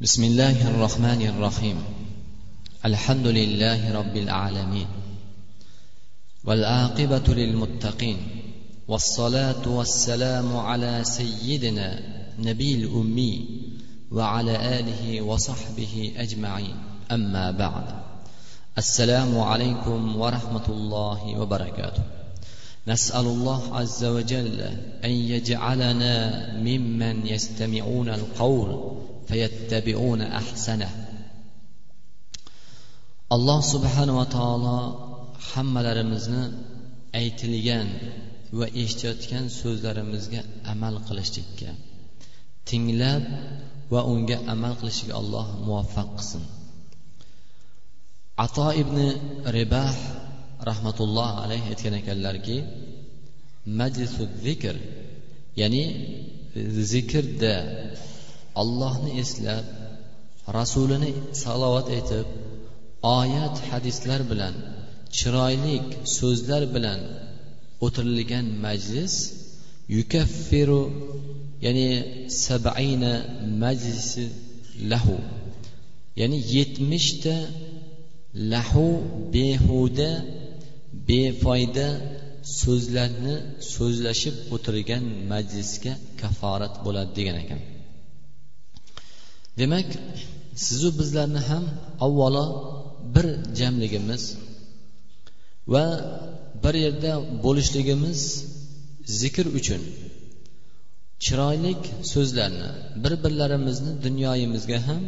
بسم الله الرحمن الرحيم. الحمد لله رب العالمين. والعاقبة للمتقين. والصلاة والسلام على سيدنا نبي الأمي وعلى آله وصحبه أجمعين. أما بعد. السلام عليكم ورحمة الله وبركاته. نسأل الله عز وجل أن يجعلنا ممن يستمعون القول fayattabiuna ahsana alloh subhanava taolo hammalarimizni aytilgan va eshitayotgan so'zlarimizga amal qilishlikka tinglab va unga amal qilishlikka alloh muvaffaq qilsin. Ato ibn ribah rahmatulloh alayhi aytgan ekanlarki majlisu zikr ya'ni zikrda allohni eslab rasulini salovat aytib oyat hadislar bilan chiroyli so'zlar bilan o'tirilgan majlis yukaffiru ya'ni sabaina majlisi lahu ya'ni yetmishta lahu behuda befoyda so'zlarni so'zlashib o'tirgan majlisga kaforat bo'ladi degan ekan. Demak sizu bizlarni ham avvalo bir jamligimiz va bir yerda bo'lishligimiz zikr uchun chiroyli so'zlarni bir birlarimizni dunyoyimizga ham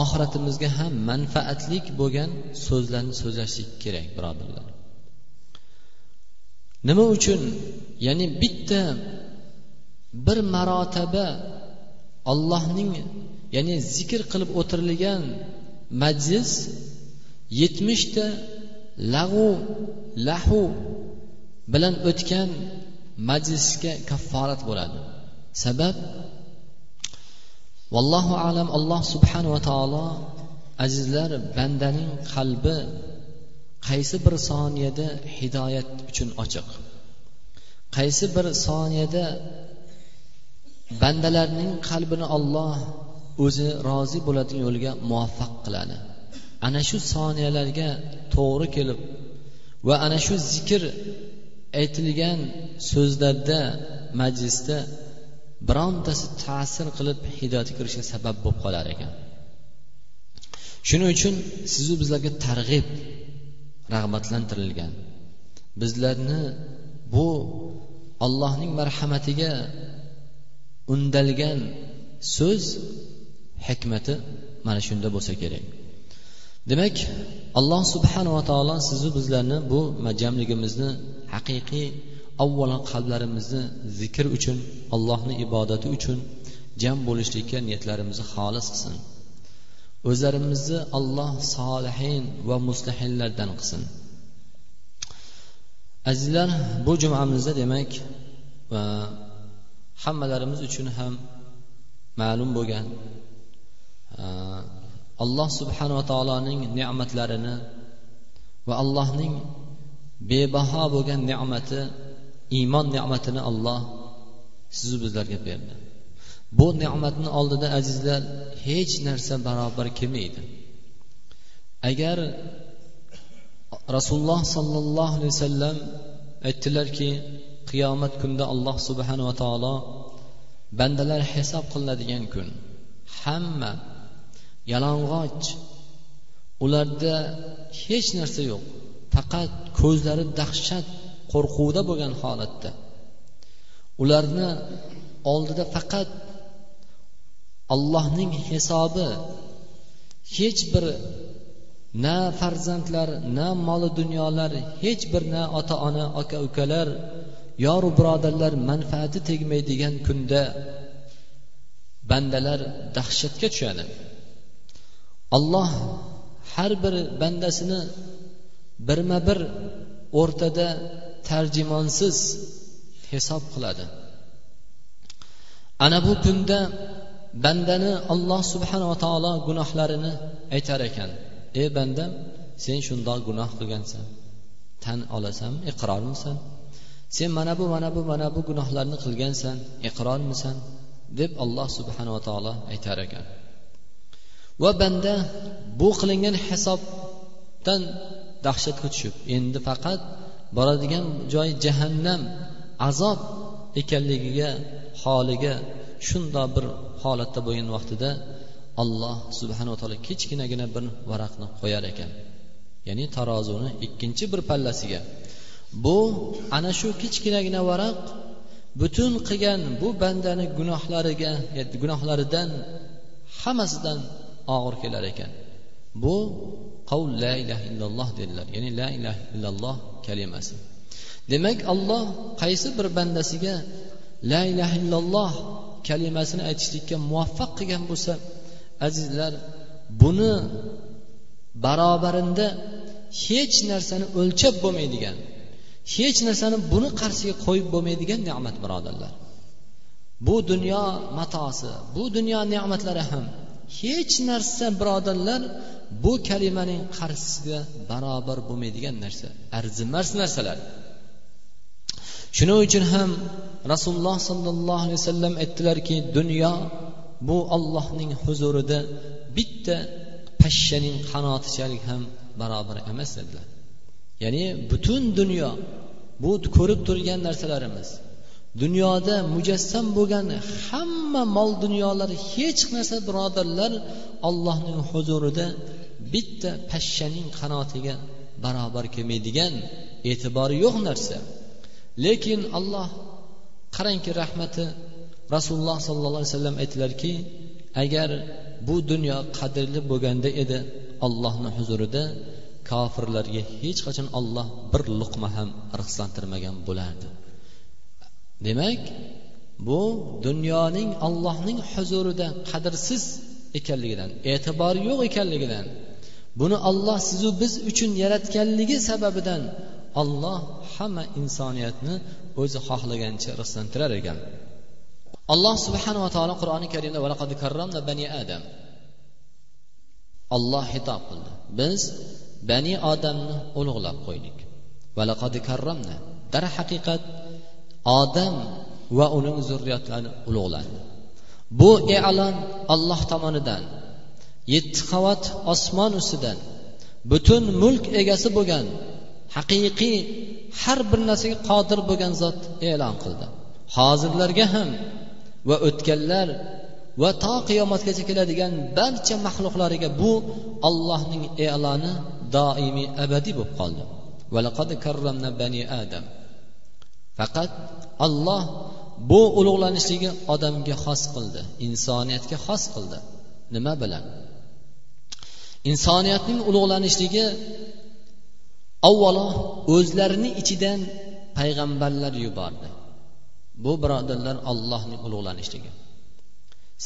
oxiratimizga ham manfaatlik bo'lgan so'zlarni so'zlashlik kerak birodarlar. Nima uchun? Ya'ni bitta bir marotaba allohning ya'ni zikr qilib o'tirilgan majlis yetmishta lag'u lahu bilan o'tgan majlisga kafforat bo'ladi. Sabab vallohu alam alloh subhanava taolo azizlar bandaning qalbi qaysi bir soniyada hidoyat uchun ochiq? Qaysi bir soniyada bandalarning qalbini olloh o'zi rozi bo'ladigan yo'lga muvaffaq qiladi. Ana shu soniyalarga to'g'ri kelib va ana shu zikr aytilgan so'zlarda majlisda birontasi ta'sir qilib hidoyatga kirishga sabab bo'lib qolar ekan. Shuning uchun sizu bizlarga targ'ib rag'batlantirilgan. Bizlarni bu allohning marhamatiga undalgan so'z hikmati mana shunda bo'lsa kerak. Demak alloh subhanava taolo sizu bizlarni bu jamligimizni haqiqiy avvalo qalblarimizni zikr uchun allohni ibodati uchun jam bo'lishlikka niyatlarimizni xolis qilsin. O'zlarimizni alloh solihin va muslihinlardan qilsin. Azizlar bu jumamizda demak hammalarimiz uchun ham ma'lum bo'lgan alloh subhanava taoloning ne'matlarini va allohning bebaho bo'lgan ne'mati iymon ne'matini olloh sizu bizlarga berdi. Bu ne'matni oldida azizlar hech narsa barobar kelmaydi. Agar rasululloh sollallohu alayhi vasallam aytdilarki qiyomat kunida alloh subhanava taolo bandalar hisob qilinadigan kun hamma yalang'och. Ularda hech narsa yo'q. Faqat ko'zlari dahshat qo'rquvda bo'lgan holatda. Ularni oldida faqat allohning hisobi hech bir na farzandlar na moli dunyolar hech bir na ota ona aka ukalar yoru birodarlar manfaati tegmaydigan kunda bandalar dahshatga tushadi. Olloh har bir bandasini birma bir o'rtada tarjimonsiz hisob qiladi. Ana bu kunda bandani olloh subhanava taolo gunohlarini aytar ekan. Ey bandam sen shundoq gunoh qilgansan. Tan olasan iqrormisan. Sen mana bu mana bu mana bu gunohlarni qilgansan iqrormisan deb alloh subhanava taolo aytar ekan. Va banda bu qilingan hisobdan dahshatga tushib endi faqat boradigan joyi jahannam azob ekanligiga holiga shundoq bir holatda bo'lgan vaqtida alloh subhanava taolo kichkinagina bir varaqni qo'yar ekan. Ya'ni tarozuni ikkinchi bir pallasiga. Bu ana shu kichkinagina varaq butun qilgan bu bandani gunohlariga gunohlaridan hammasidan og'ir kelar ekan. Bu qavl la ilaha illalloh dedilar. Ya'ni la ilaha illalloh kalimasi. Demak alloh qaysi bir bandasiga la ilaha illalloh kalimasini aytishlikka muvaffaq qilgan bo'lsa azizlar buni barobarinda hech narsani o'lchab bo'lmaydigan hech narsani buni qarshisiga qo'yib bo'lmaydigan ne'mat birodarlar. Bu dunyo matosi bu dunyo ne'matlari ham hech narsa birodarlar bu kalimaning qarshisiga barobar bo'lmaydigan narsa arzimas narsalar. Shuning uchun ham rasululloh sollallohu alayhi vasallam aytdilarki dunyo bu ollohning huzurida bitta pashshaning qanotichalik ham barobar emas dedilar. Ya'ni butun dunyo bu ko'rib turgan narsalarimiz dunyoda mujassam bo'lgan hamma mol dunyolar hech narsa birodarlar allohning huzurida bitta pashshaning qanotiga barobar kelmaydigan e'tibori yo'q narsa. Lekin alloh qarangki rahmati rasululloh sollallohu alayhi vasallam aytdilarki agar bu dunyo qadrli bo'lganda edi allohni huzurida kofirlarga hech qachon olloh bir luqma ham rixslantirmagan bo'lardi. Demak bu dunyoning allohning huzurida qadrsiz ekanligidan e'tibori yo'q ekanligidan buni olloh sizu biz uchun yaratganligi sababidan olloh hamma insoniyatni o'zi xohlagancha rixslantirar ekan. Alloh subhanava taolo qur'oni karimda bani adam. Olloh xitob qildi. Biz bani odamni ulug'lab qo'ydik. Darhaqiqat odam va uning zurriyotlari ulug'landi. Bu e'lon alloh tomonidan yetti qavat osmon ustidan butun mulk egasi bo'lgan haqiqiy har bir narsaga qodir bo'lgan zot e'lon qildi. Hozirlarga ham va o'tganlar va to qiyomatgacha keladigan barcha maxluqlariga bu ollohning e'loni doimiy abadiy bo'lib qoldi. Bani adam. Faqat olloh bu ulug'lanishligi odamga xos qildi insoniyatga xos qildi. Nima bilan? Insoniyatning ulug'lanishligi avvalo o'zlarini ichidan payg'ambarlar yubordi. Bu birodarlar ollohning ulug'lanishligi.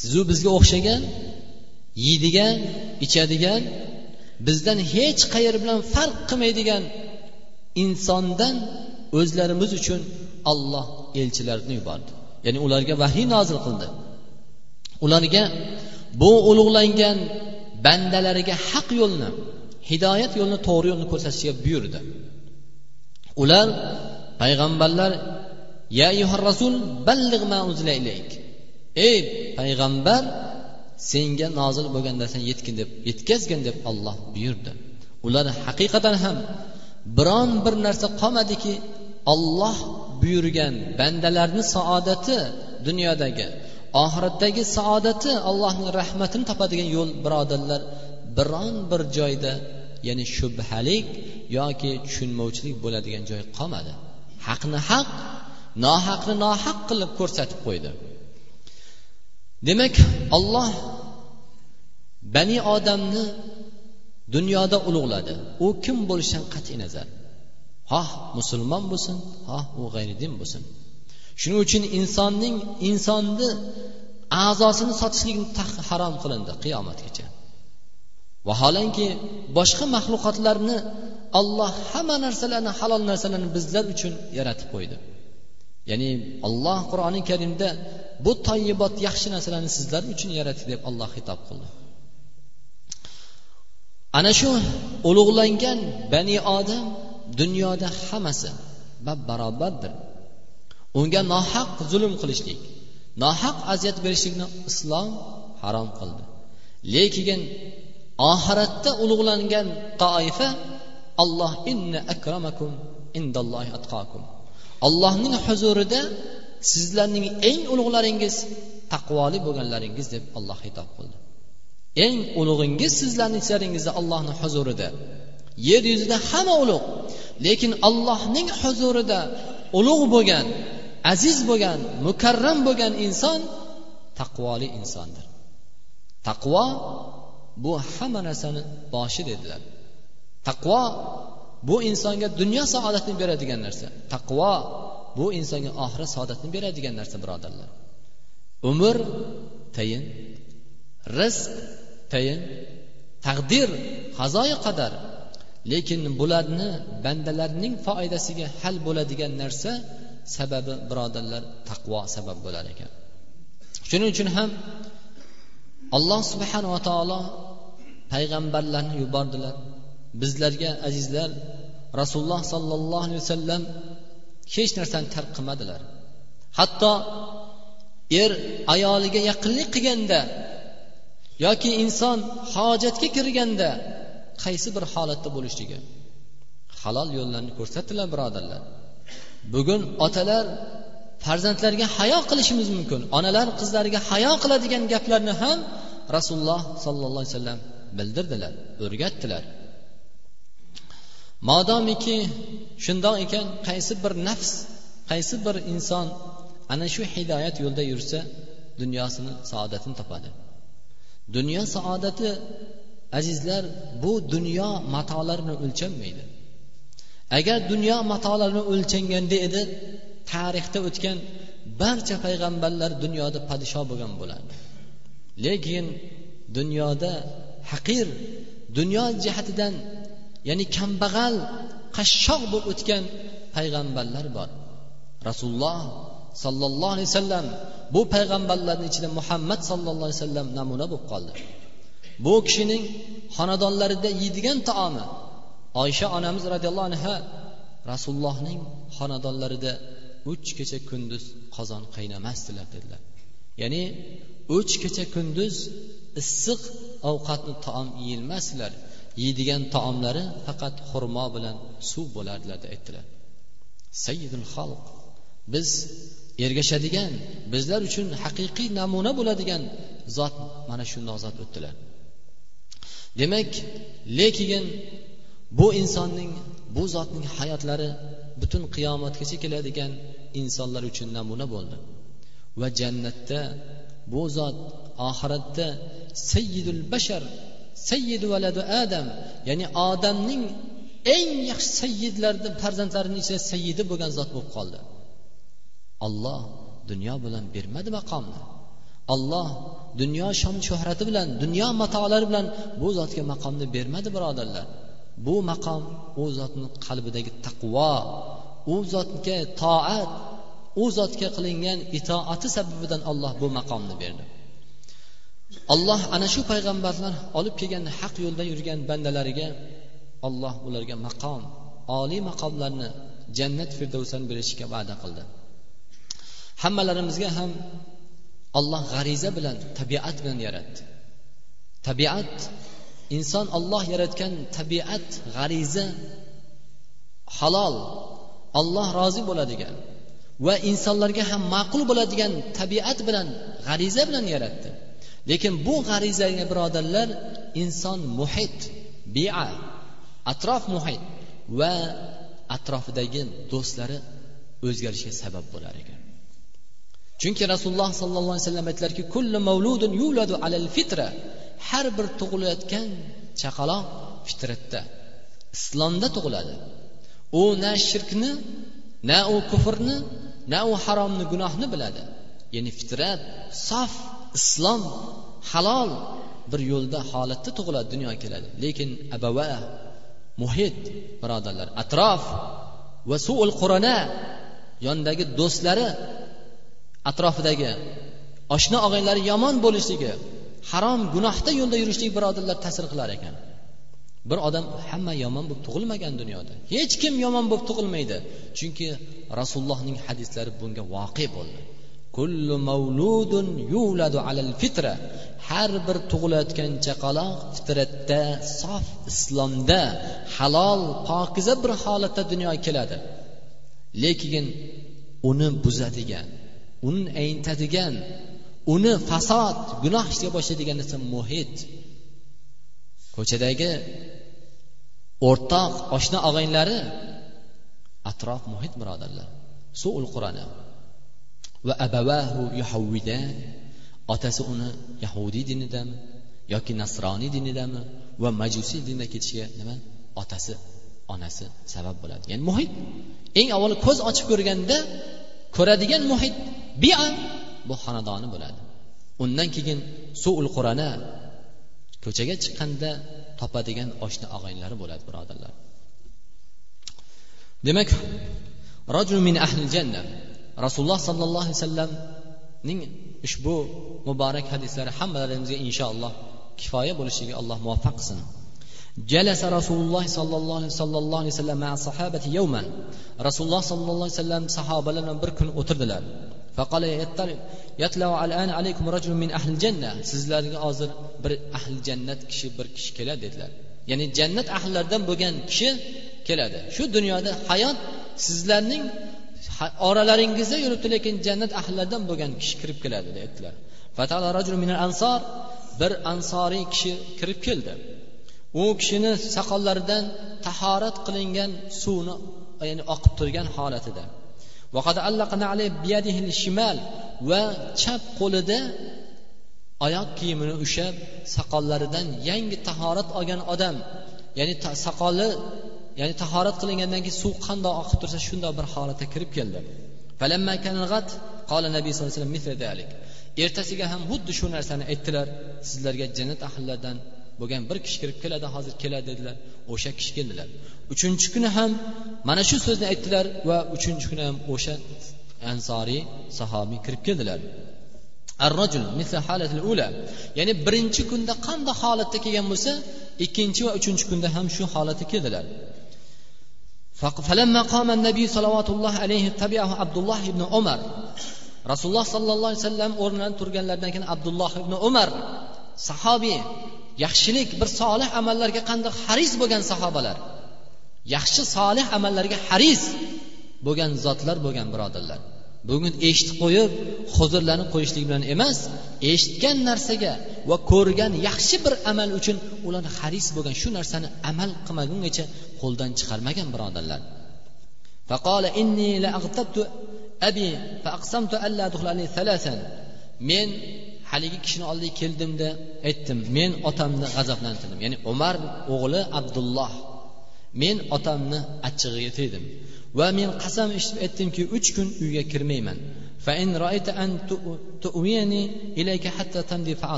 Sizu bizga o'xshagan yeydigan ichadigan bizdan hech qayer bilan farq qilmaydigan insondan o'zlarimiz uchun olloh elchilarni yubordi. Ya'ni ularga vahiy nozil qildi. Ularga bu ulug'langan bandalariga haq yo'lni hidoyat yo'lini to'g'ri yo'lni ko'rsatishga buyurdi. Ular payg'ambarlar ya rasul balligh ma ilayk. Ey payg'ambar senga nozil bo'lgan narsani yetgin deb yetkazgin deb olloh buyurdi. Ular haqiqatan ham biron bir narsa qolmadiki olloh buyurgan bandalarni saodati dunyodagi oxiratdagi saodati allohning rahmatini topadigan yo'l birodarlar biron bir joyda ya'ni shubhalik yoki tushunmovchilik bo'ladigan joy qolmadi. Haqni haq nohaqni nohaq qilib ko'rsatib qo'ydi. Demak olloh bani odamni dunyoda ulug'ladi. U kim bo'lishidan qat'iy nazar. Xoh musulmon bo'lsin xoh u g'ayridin bo'lsin. Shuning uchun insonning insonni a'zosini sotishlik harom qilindi qiyomatgacha. Vaholanki boshqa maxluqotlarni olloh hamma narsalarni halol narsalarni bizlar uchun yaratib qo'ydi. Ya'ni olloh qur'oni karimda bu toyibot yaxshi narsalarni sizlar uchun yaratdi deb olloh xitob qildi. Ana shu ulug'langan bani odam dunyoda hammasi bab barobardir unga nohaq zulm qilishlik nohaq aziyat berishlikni islom harom qildi. Lekin oxiratda ulug'langan toifa alloh inna akramakum indallohi atqakum allohning huzurida sizlarning eng ulug'laringiz taqvoli bo'lganlaringiz deb alloh xitob qildi. Eng ulug'ingiz sizlarni ichlaringizda allohni huzurida yer yuzida hamma ulug' lekin allohning huzurida ulug' bo'lgan aziz bo'lgan mukarram bo'lgan inson taqvoli insondir. Taqvo bu hamma narsani boshi dedilar. Taqvo bu insonga dunyo saodatini beradigan narsa. Taqvo bu insonga oxirat saodatini beradigan narsa birodarlar. Umr tayin rizq tayin taqdir qazoyi qadar lekin bularni bandalarning foydasiga hal bo'ladigan narsa sababi birodarlar taqvo sabab bo'lar ekan. Shuning uchun ham alloh subhanava taolo payg'ambarlarni yubordilar. Bizlarga azizlar rasululloh sollallohu alayhi vasallam hech narsani tark qilmadilar. Hatto er ayoliga yaqinlik qilganda yoki inson hojatga kirganda qaysi bir holatda bo'lishligi. Halol yo'llarni ko'rsatdilar birodarlar. Bugun otalar farzandlarga hayo qilishimiz mumkin. Onalar qizlariga hayo qiladigan gaplarni ham rasululloh sollallohu alayhi vasallam bildirdilar o'rgatdilar. Modomiki shundoq ekan qaysi bir nafs qaysi bir inson ana shu hidoyat yo'lida yursa dunyosini saodatini topadi. Dunyo saodati azizlar bu dunyo matolarini o'lchanmaydi. Agar dunyo matolarini o'lchanganda edi tarixda o'tgan barcha payg'ambarlar dunyoda podsho bo'lgan bo'lardi. Lekin dunyoda haqir dunyo jihatidan ya'ni kambag'al qashshoq bo'lib o'tgan payg'ambarlar bor. Rasululloh sollallohu alayhi vasallam bu payg'ambarlarni ichida muhammad sollallohu alayhi vasallam namuna bo'lib qoldi. Bu kishining xonadonlarida yeydigan taomi. Oysha onamiz roziyallohu anha rasulullohning xonadonlarida uch kecha kunduz qozon qaynamasdilar dedilar. Ya'ni uch kecha kunduz issiq ovqatni taom yeyilmasdilar. Yeydigan taomlari faqat xurmo bilan suv bo'lardilar deb aytdilar. Sayyidul xalq biz ergashadigan bizlar uchun haqiqiy namuna bo'ladigan zot mana shundoq zot o'tdilar. Demak lekin bu insonning bu zotning hayotlari butun qiyomatgacha keladigan insonlar uchun namuna bo'ldi. Va jannatda bu zot oxiratda sayyidul bashar sayyidu valadu adam ya'ni odamning eng yaxshi sayyidlarni farzandlarini ichida sayyidi bo'lgan zot bo'lib qoldi. Olloh dunyo bilan bermadi maqomni. Olloh dunyo shon shuhrati bilan dunyo matolari bilan bu zotga maqomni bermadi birodarlar. Bu maqom u zotni qalbidagi taqvo u zotga toat u zotga qilingan itoati sababidan olloh bu maqomni berdi. Alloh ana shu payg'ambarlar olib kelgan haq yo'lda yurgan bandalariga olloh ularga maqom oliy maqomlarni jannat firdavsani berishga va'da qildi. Hammalarimizga ham olloh g'ariza bilan tabiat bilan yaratdi. Tabiat inson olloh yaratgan tabiat g'ariza halol olloh rozi bo'ladigan va insonlarga ham ma'qul bo'ladigan tabiat bilan g'ariza bilan yaratdi. Lekin bu g'arizaga birodarlar inson muhit bia atrof muhit va atrofidagi do'stlari o'zgarishga sabab bo'lar ekan. Chunki rasululloh sollallohu alayhi vasallam aytdilarki kullu mavludun yuladu alal fitra. Har bir tug'ilayotgan chaqaloq fitratda islomda tug'iladi. U na shirkni na u kufrni na u haromni gunohni biladi. Ya'ni fitrat sof islom halol bir yo'lda holatda tug'iladi dunyoga keladi. Lekin abava muhit birodarlar atrof va suul qurana yondagi do'stlari atrofidagi oshna og'aynlari yomon bo'lishligi harom gunohda yo'lda yurishlik birodarlar ta'sir qilar ekan. Bir odam hamma yomon bo'lib tug'ilmagan dunyoda. Hech kim yomon bo'lib tug'ilmaydi. Chunki rasulullohning hadislari bunga voqe bo'ldi. Kullu mavludun yuladu alal fitra. Har bir tug'ilayotgan chaqaloq fitratda sof islomda halol pokiza bir holatda dunyoga keladi. Lekin uni buzadigan uni ayntadigan uni fasod gunoh ishga boshlaydigan narsa muhit. Ko'chadagi o'rtoq oshna og'aynlari atrof muhit birodarlar. Suul qurani va abavahu yuhavvidan otasi uni yahudiy dinidami yoki nasroniy dinidami va majusiy dinda ketishiga nima? Otasi onasi sabab bo'ladi ya'ni muhit. Eng avvalo ko'z ochib ko'rganda ko'radigan muhit bia bu xonadoni bo'ladi. Undan keyin suul qur'ana ko'chaga chiqqanda topadigan oshna og'aynilari bo'ladi birodarlar. Demak rajul min ahli janna. Rasululloh sollallohu alayhi vasallamning ushbu muborak hadislari hammalarimizga inshaalloh kifoya bo'lishiga alloh muvaffaq qilsin جلس رسول الله صلى الله عليه صلى الله عليه وسلم مع الصحابة يوما رسول الله صلى الله عليه وسلم صحابة لنا بركن o'tirdilar فقال يطلع الآن عليكم رجل من أهل الجنة sizlarga hozir bir ahli jannat kishi bir kishi keladi dedilar ya'ni jannat ahllaridan bo'lgan kishi keladi shu dunyoda hayot sizlarning oralaringizda yuribdi lekin jannat ahllaridan bo'lgan kishi kirib keladi aytdilar bir ansoriy kishi kirib keldi u kishini soqollaridan tahorat qilingan suvni ya'ni oqib turgan holatida. Va chap qo'lida oyoq kiyimini ushlab soqollaridan yangi tahorat olgan odam ya'ni soqoli ya'ni tahorat qilingandan keyin suv qandoq oqib tursa shundoq bir holatda kirib keldi. Nabiy sallallohu alayhi vasallam ertasiga ham xuddi shu narsani aytdilar. Sizlarga jannat ahllaridan bo'lgan bir kishi kirib keladi hozir keladi dedilar o'sha kishi keldilar uchinchi kuni ham mana shu so'zni aytdilar va uchinchi kuni ham o'sha ansoriy sahobiy kirib keldilar ya'ni birinchi kunda qanday holatda kelgan bo'lsa ikkinchi va uchinchi kunda ham shu holatda keldilar فلما قام النبي صلوات الله عليه تبعه عبد الله بن عمر rasululloh sollallohu alayhi vasallam o'rnidan turganlaridan keyin abdulloh ibn umar sahobiy yaxshilik bir solih amallarga qanday haris bo'lgan sahobalar. Yaxshi solih amallarga haris bo'lgan zotlar bo'lgan birodarlar. Bugun eshitib qo'yib huzurlanib qo'yishlik bilan emas eshitgan narsaga va ko'rgan yaxshi bir amal uchun ular haris bo'lgan shu narsani amal qilmagungacha qo'ldan chiqarmagan birodarlar. Men haligi kishini oldiga keldimda aytdim men otamni g'azablantirdim. Ya'ni umar o'g'li abdulloh. Men otamni achchig'iga tegdim va men qasam ichib aytdimki uch kun uyga kirmayman.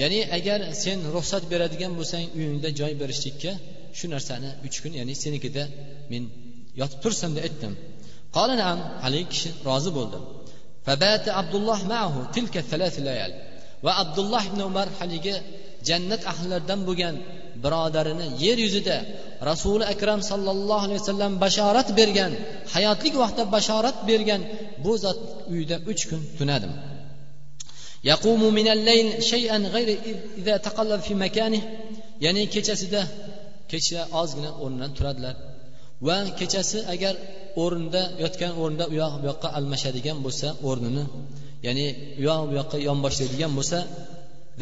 Ya'ni agar sen ruxsat beradigan bo'lsang uyingda joy berishlikka shu narsani uch kun ya'ni senikida men yotib tursam deb aytdim. Haligi kishi rozi bo'ldi. فبات عبد الله معه تلك الثلاث abdulloh وعبد الله بن عمر haligi jannat ahllaridan bo'lgan birodarini yer yuzida rasuli akram sollallohu alayhi vasallam bashorat bergan hayotlik vaqtda bashorat bergan bu zot uyida uch kun tunadim yaqumu shay'an ya'ni kechasida kecha ozgina o'rnidan turadilar va kechasi agar o'rinda yotgan o'rinda u yoq bu yoqqa almashadigan bo'lsa o'rnini ya'ni u yoq bu yoqqa yonboshlaydigan bo'lsa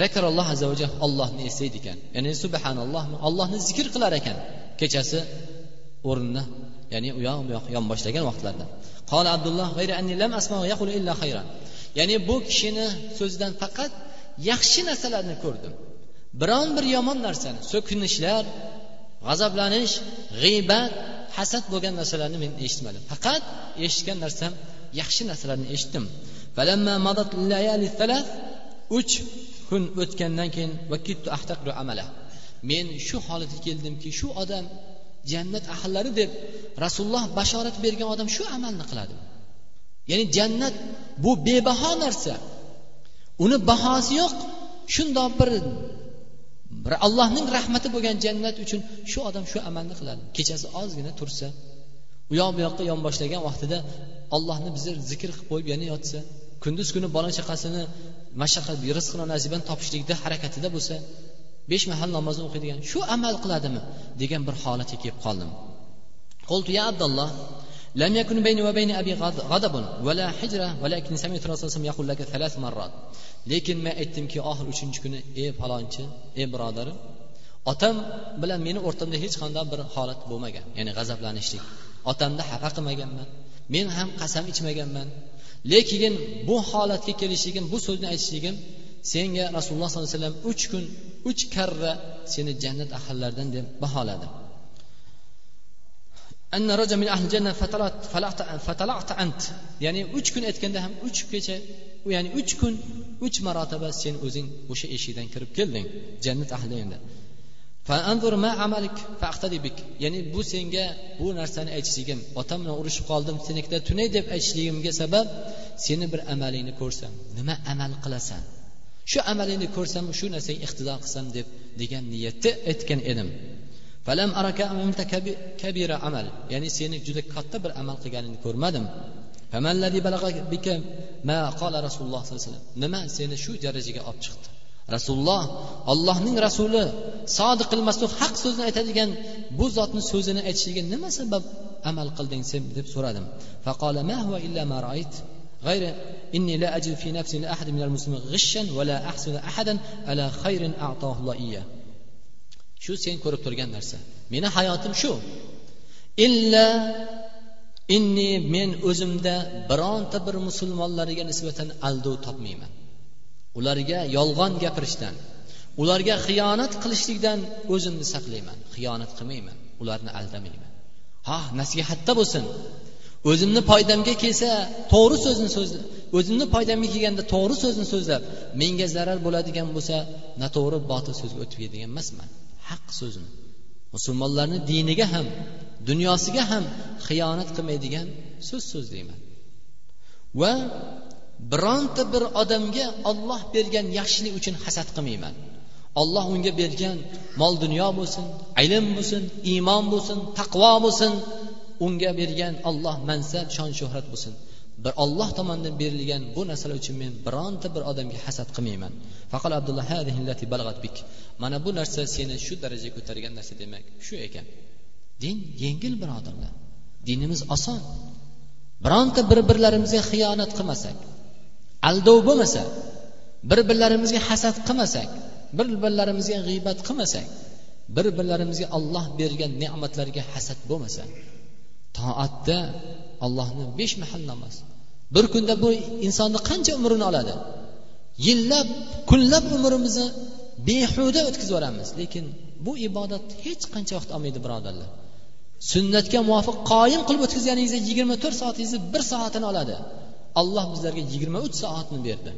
zakaralloh azza vajal ollohni eslaydi ekan. Ya'ni subhanalloh ollohni zikr qilar ekan kechasi o'rnini ya'ni u yoq bu yoq yonboshlagan vaqtlarda. Qola abdulloh ya'ni bu kishini so'zidan faqat yaxshi narsalarni ko'rdim. Biron bir yomon narsani so'kinishlar g'azablanish g'iybat hasad bo'lgan narsalarni men eshitmadim. Faqat eshitgan narsam yaxshi narsalarni eshitdim. Uch kun o'tgandan keyin men shu holatga keldimki shu odam jannat ahllari deb rasululloh bashorat bergan odam shu amalni qiladi. Ya'ni jannat bu bebaho narsa. Uni bahosi yo'q shundoq bir bir allohning rahmati bo'lgan jannat uchun shu odam shu amalni qiladi. Kechasi ozgina tursa u yoq bu yoqqa yonboshlagan vaqtida ollohni bizni zikr qilib qo'yib yana yotsa kunduz kuni bola chaqasini mashaqqat rizqini nasibani topishlikda harakatida bo'lsa besh mahal namozni o'qiydigan shu amal qiladimi degan bir holatga kelib qoldim. Qoltu ya abdulloh لم يكن بيني وبين أبي غضب ولا حجرة ولكن سمعت الرسول صلى الله عليه وسلم يقول لك ثلاث مرات lekin men aytdimki oxiri uchinchi kuni ey falonchi ey birodarim otam bilan meni o'rtamda hech qanday bir holat bo'lmagan ya'ni g'azablanishlik otamni xafa qilmaganman men ham qasam ichmaganman lekin bu holatga kelishligim bu so'zni aytishligim senga rasululloh sollallohu alayhi vasallam uch kun uch karra seni jannat ahllaridan deb baholadi ya'ni uch kun aytganda ham uch kecha ya'ni uch kun uch marotaba sen o'zing o'sha eshikdan kirib kelding jannat ahli endi ya'ni bu senga bu narsani aytishligim otam bilan urushib qoldim senikida tunay deb aytishligimga sabab seni bir amalingni ko'rsam nima amal qilasan? Shu amalingni ko'rsam shu narsaga iqtido qilsam deb degan niyatda aytgan edim. ya'ni seni juda katta bir amal qilganingni ko'rmadim nima seni shu darajaga olib chiqdi rasululloh allohning rasuli sodiqil masduq haq so'zni aytadigan bu zotni so'zini aytishiga nima sabab amal qilding sen deb so'radim غير إني لا أجد في نفسي لأحد من المسلمين غشا ولا أحسن أحدا على خير أعطاه الله إياه Shu sen ko'rib turgan narsa. Meni hayotim shu. Illa inni men o'zimda bironta bir musulmonlarga nisbatan aldov topmayman. Ularga yolg'on gapirishdan ularga xiyonat qilishlikdan o'zimni saqlayman. Xiyonat qilmayman ularni aldamayman ha nasihatda bo'lsin. O'zimni foydamga kelsa to'g'ri so'zni so'zlab o'zimni foydamga kelganda to'g'ri so'zni so'zlab menga zarar bo'ladigan bo'lsa noto'g'ri botil so'zga o'tib ketadigan emasman. Haq so'zini musulmonlarni diniga ham dunyosiga ham xiyonat qilmaydigan so'z so'zlayman va bironta bir odamga olloh bergan yaxshilik uchun hasad qilmayman. Olloh unga bergan mol dunyo bo'lsin ilm bo'lsin iymon bo'lsin taqvo bo'lsin unga bergan olloh mansab shon shuhrat bo'lsin. Bir olloh tomonidan berilgan bu narsalar uchun men bironta bir odamga hasad qilmayman. Faqat abdulloh mana bu narsa seni shu darajaga ko'targan narsa demak shu ekan. Din yengil birodarlar dinimiz oson. Bironta bir birlarimizga xiyonat qilmasak aldov bo'lmasa bir birlarimizga hasad qilmasak bir birlarimizga g'iybat qilmasak bir birlarimizga olloh bergan ne'matlarga hasad bo'lmasa toatda ollohni besh mahal namoz bir kunda bu insonni qancha umrini oladi? Yillab kunlab umrimizni behuda o'tkazib yuboramiz. Lekin bu ibodat hech qancha vaqt olmaydi birodarlar. Sunnatga muvofiq qoyim qilib o'tkazganingizda yigirma to'rt soatingizni bir soatini oladi. Alloh bizlarga yigirma uch soatni berdi.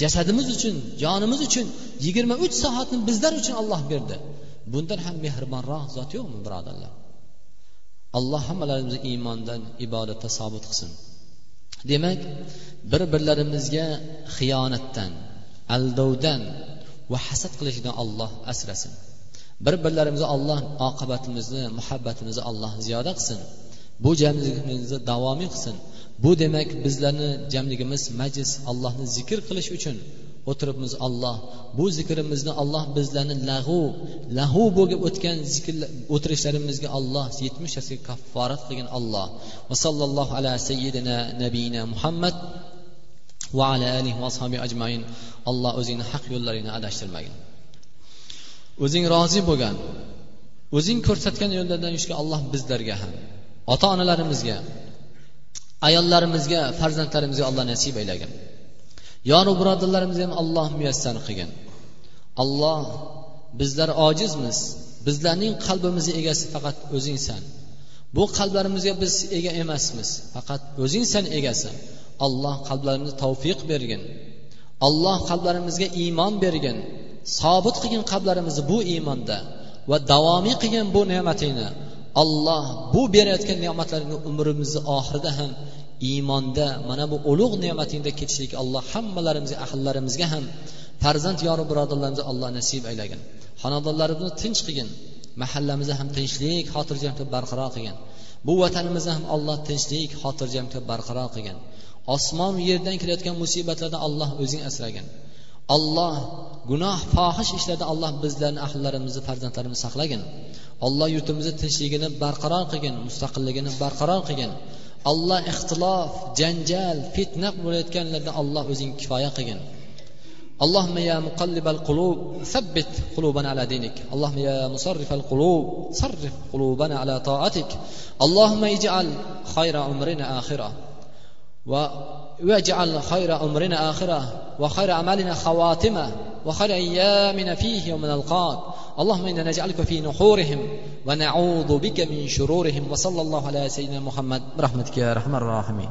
Jasadimiz uchun jonimiz uchun yigirma uch soatni bizlar uchun olloh berdi. Bundan ham mehribonroq zot yo'qmi birodarlar? Alloh hammalarimizni iymondan ibodatda sobit qilsin. Demak bir birlarimizga xiyonatdan aldovdan va hasad qilishdan olloh asrasin. Bir birlarimizga olloh oqibatimizni muhabbatimizni alloh ziyoda qilsin. Bu jamligimizni davomiy qilsin. Bu demak bizlarni jamligimiz majlis allohni zikr qilish uchun o'tiribmiz alloh. Bu zikrimizni alloh bizlarni lag'u lahu bo'lib o'tgan zikr o'tirishlarimizga alloh yetmishtasiga kafforat qilgin alloh. Va sallallohu ala sayyidina nabiyina muhammad va ala alihi va ashobi ajmain. Alloh o'zingni haq yo'llaringni adashtirmagin. O'zing rozi bo'lgan o'zing ko'rsatgan yo'llardan yurishga alloh bizlarga ham ota onalarimizga ayollarimizga farzandlarimizga alloh nasib aylagin. Yonu birodarlarimizni ham alloh muyassar qilgin alloh bizlar ojizmiz. Bizlarning qalbimizni egasi faqat o'zingsan bu qalblarimizga biz ega emasmiz. Faqat o'zingsan egasi. Alloh qalblarimizga tavfiq bergin. Alloh qalblarimizga iymon bergin. Sobit qilgin qalblarimizni bu iymonda va davomiy qilgin bu ne'matingni. Alloh bu berayotgan ne'matlaringni umrimizni oxirida ham iymonda mana bu ulug' ne'matingda ketishlik alloh hammalarimizga ahllarimizga ham farzand yoru birodarlarimizga alloh nasib aylagin xonadonlarimizni tinch qilgin mahallamizni ham tinchlik xotirjamlik barqaror qilgin. Bu vatanimizni ham alloh tinchlik xotirjamlik barqaror qilgin. Osmon yerdan kelayotgan musibatlardan alloh o'zing asragin. Alloh gunoh fohish ishlarda alloh bizlarni ahllarimizni farzandlarimizni saqlagin. Alloh yurtimizni tinchligini barqaror qilgin mustaqilligini barqaror qilgin. Alloh ixtilof janjal fitna bo'layotganlarda alloh o'zing kifoya qilgin. اللهم يا مقلب القلوب ثبت قلوبنا على دينك اللهم يا مصرف القلوب صرف قلوبنا على طاعتك اللهم اجعل خير عمرنا آخرة واجعل خير عمرنا آخرة وخير أعمالنا خواتمة وخير أيامنا فيه يوم نلقاك. اللهم إنا نجعلك في نحورهم ونعوذ بك من شرورهم. وصلى الله على سيدنا محمد. برحمتك يا أرحم الراحمين.